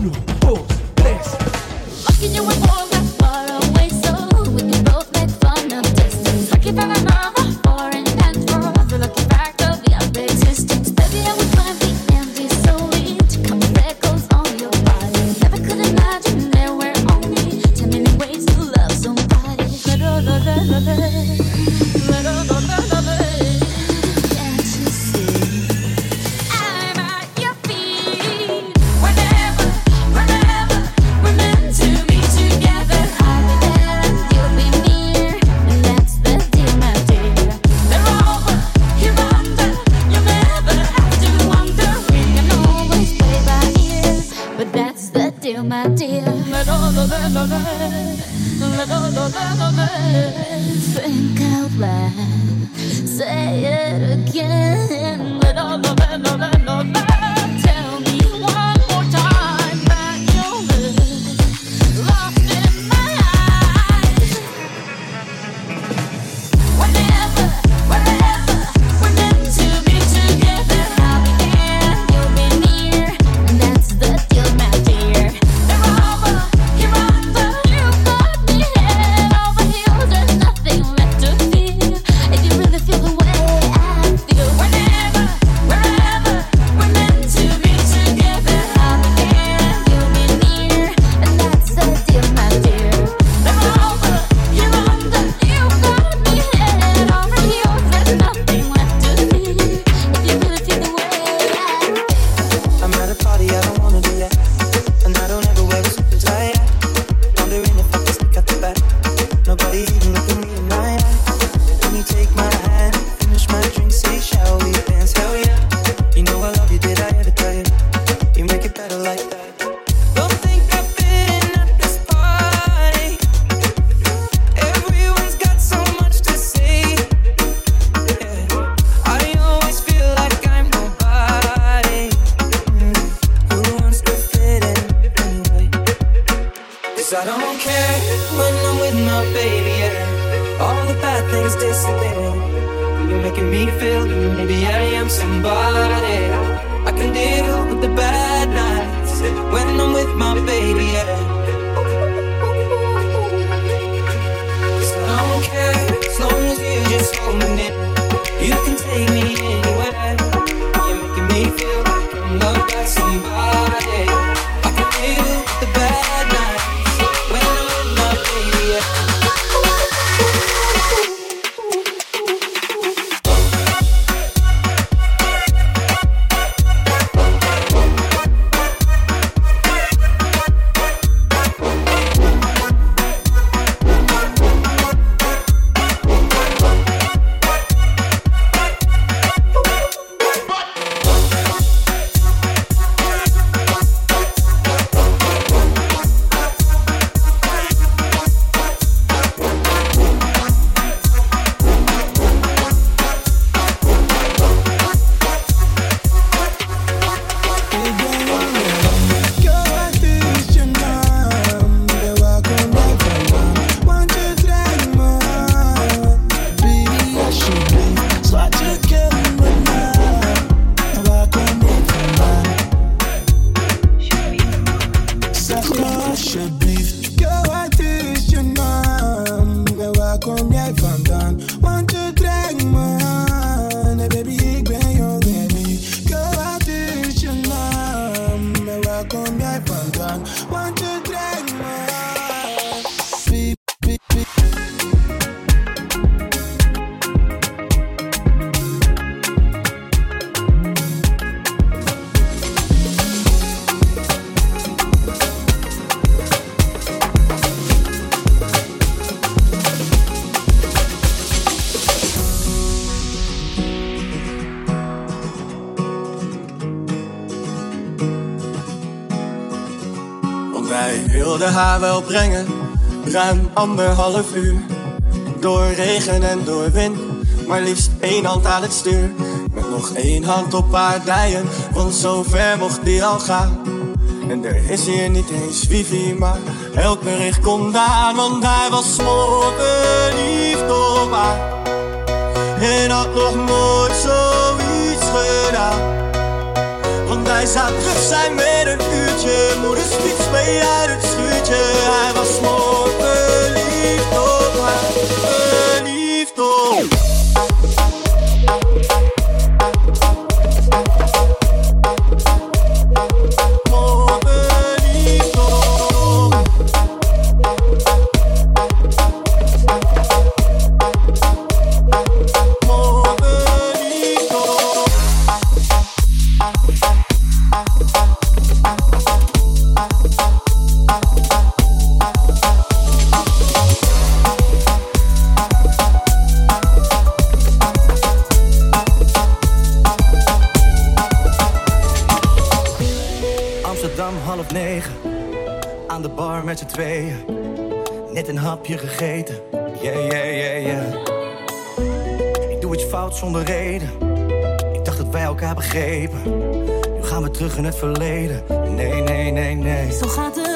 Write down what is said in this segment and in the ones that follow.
Uno, dos, tres. haar wel brengen. Ruim anderhalf uur. Door regen en door wind. Maar liefst één hand aan het stuur. Met nog één hand op haar dijen. Want zo ver mocht die al gaan. En er is hier niet eens wifi, maar elk bericht komt aan. Want hij was morgen niet op haar. En had nog nooit zoiets gedaan. Want hij zou terug zijn met een uurtje. Moeders fiets mee uit het посмотрим. je gegeten? Yeah, yeah, yeah, yeah. Ik doe iets fout zonder reden. Ik dacht dat wij elkaar begrepen. Nu gaan we terug in het verleden. Nee, nee, nee, nee. Zo gaat het.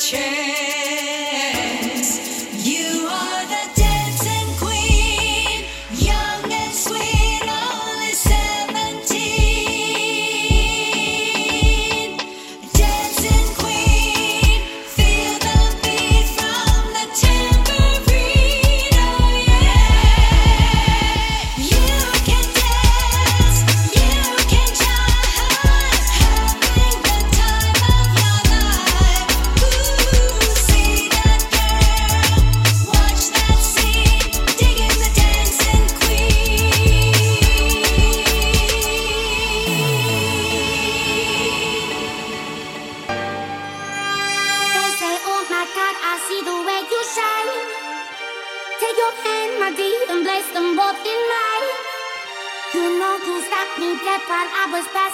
change.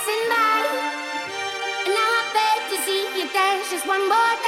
passing by. And now I beg to see if there's just one more time.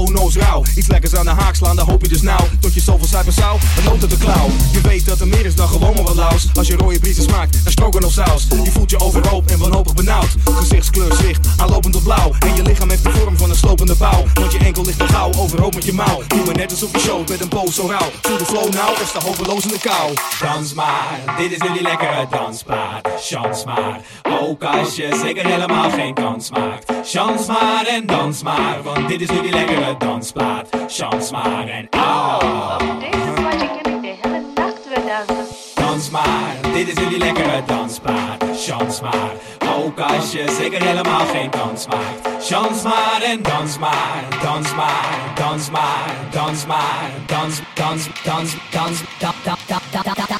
Ono's rauw. Iets lekkers aan de haak slaan, dan hoop je dus nou. Tot je zoveel cijfers zou, een noot uit de klauw. Je weet dat er meer is dan gewoon maar wat laus. Als je rode briesen smaakt, dan stroken of saus. Je voelt je overhoop en wanhopig benauwd. Gezichtskleur zwicht, aanlopend op blauw. En je lichaam heeft de vorm van een slopende bouw. Want je enkel ligt nog gauw, overhoop met je mouw. Doe me net alsof je showt met een boos zo rauw. Voel de flow nou, of sta hopeloos in de kou. Dans maar, dit is nu die lekkere dansmaat. Chans maar, ook als je zeker helemaal geen kans maakt. Chans maar en dans maar, want dit is nu die lekkere dansplaat. Chans maar en ah. Op deze potje kan ik de hele nacht weer dansen. Dans maar, dit is nu die lekkere dansplaat. Chans maar, ook als je zeker helemaal geen kans maakt. Chans maar en dans maar, dans maar, dans maar, dans maar, dans, dans, dans, dans, dans, dans, dans, dans, dans, dans, dans, dans. Dans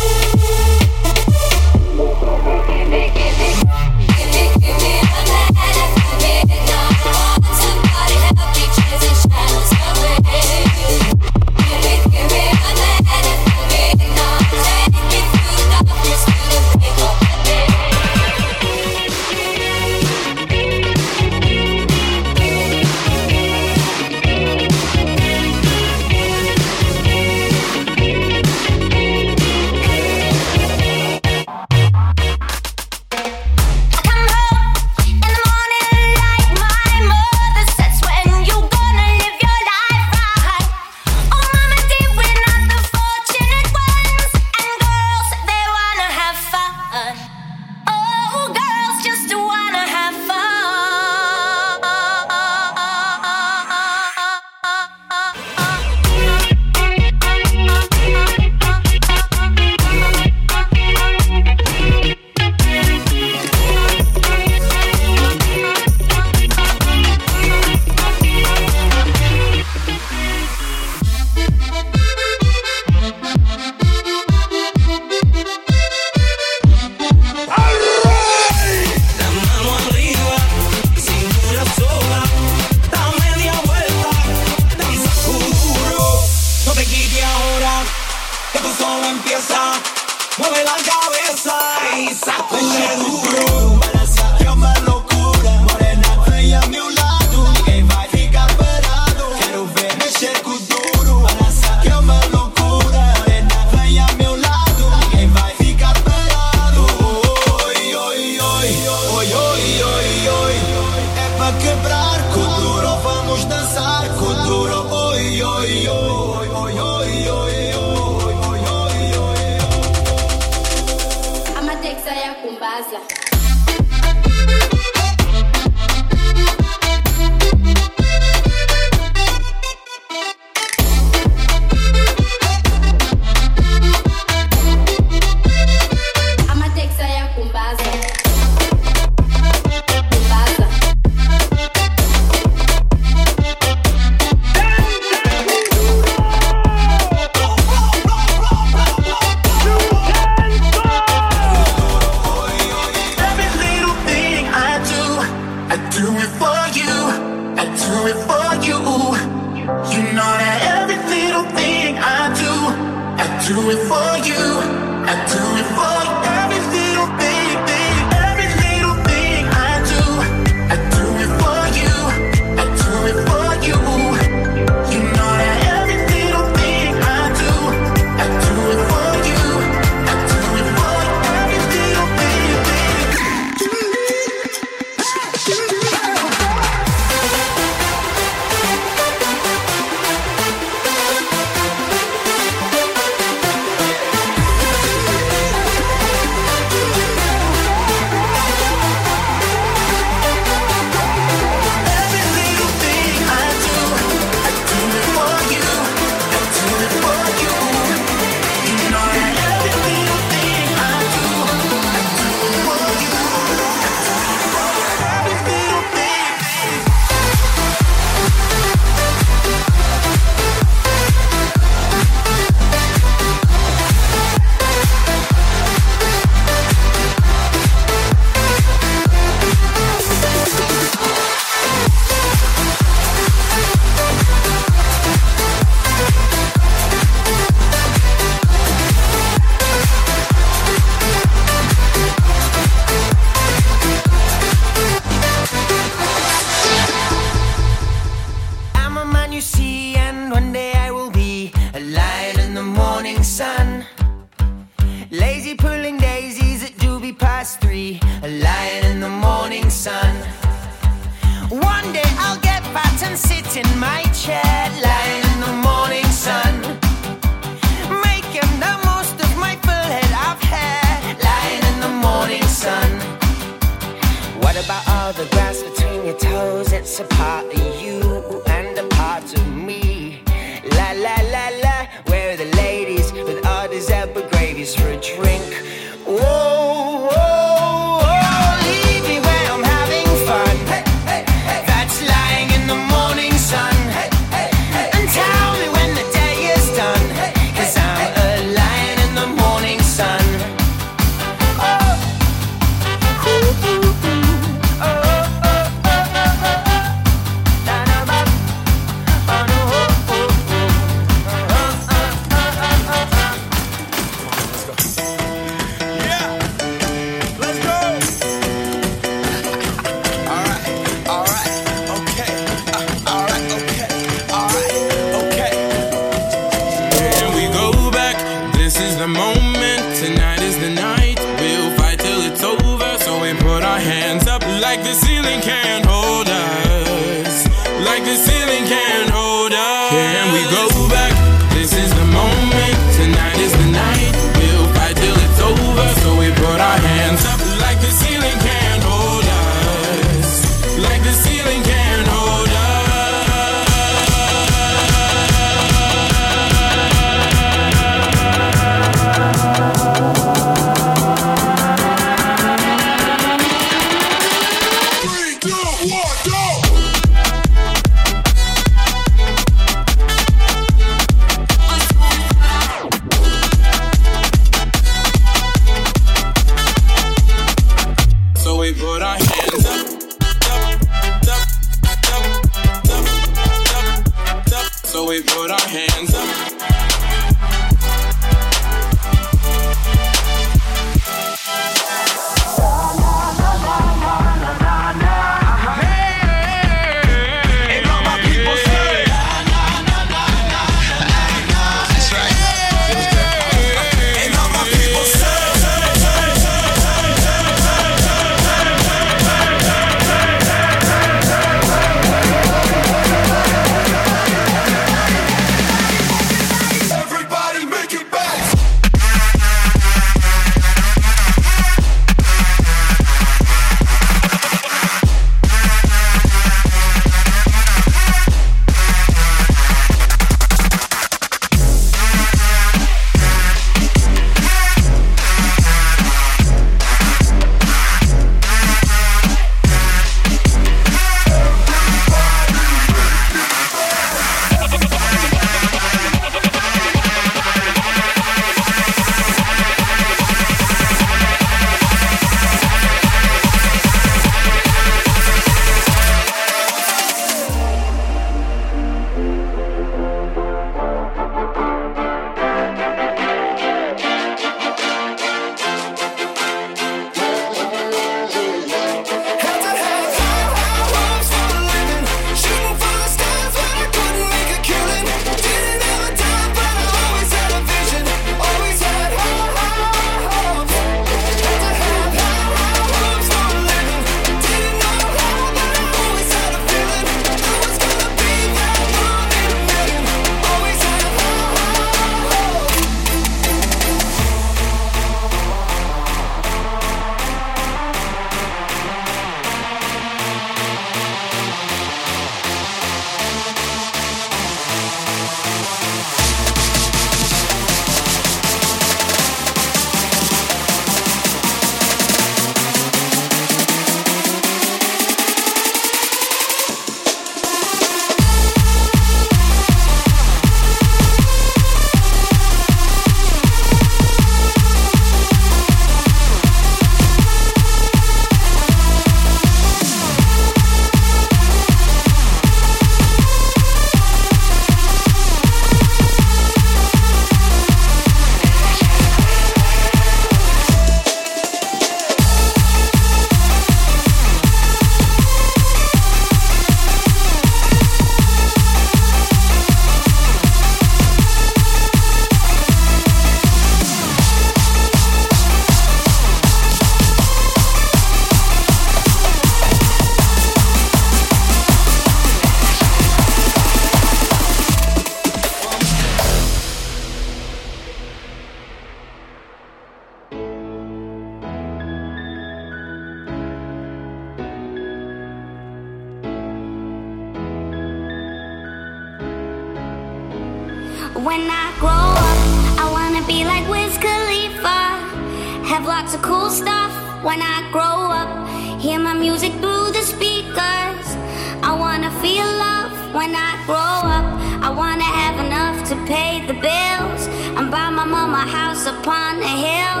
up. I wanna have enough to pay the bills and buy my mama a house upon a hill.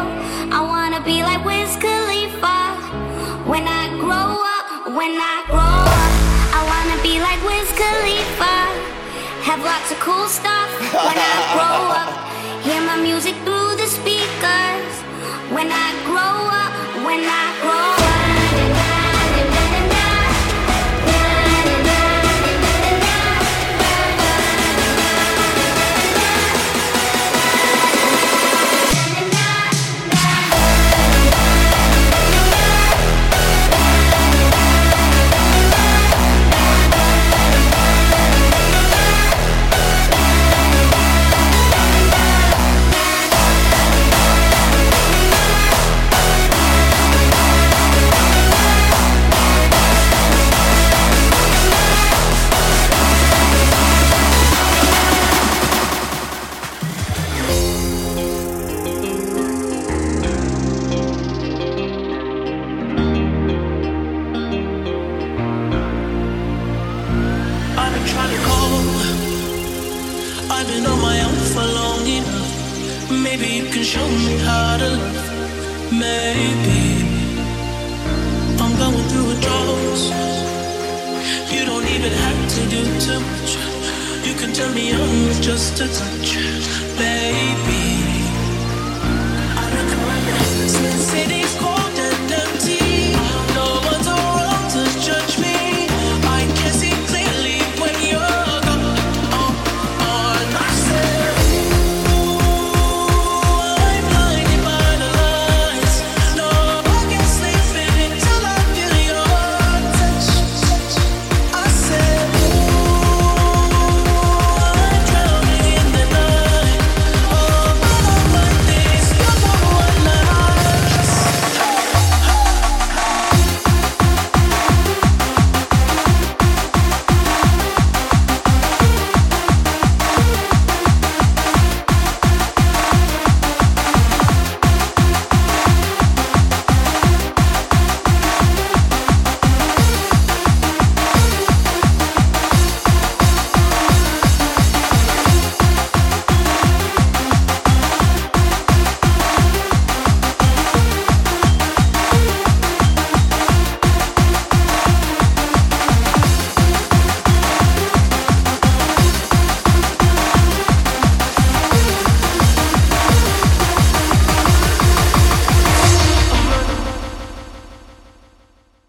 I wanna be like Wiz Khalifa when I grow up. When I grow up, I wanna be like Wiz Khalifa. Have lots of cool stuff when I grow up. Hear my music through the speakers. When I grow up, when I grow up.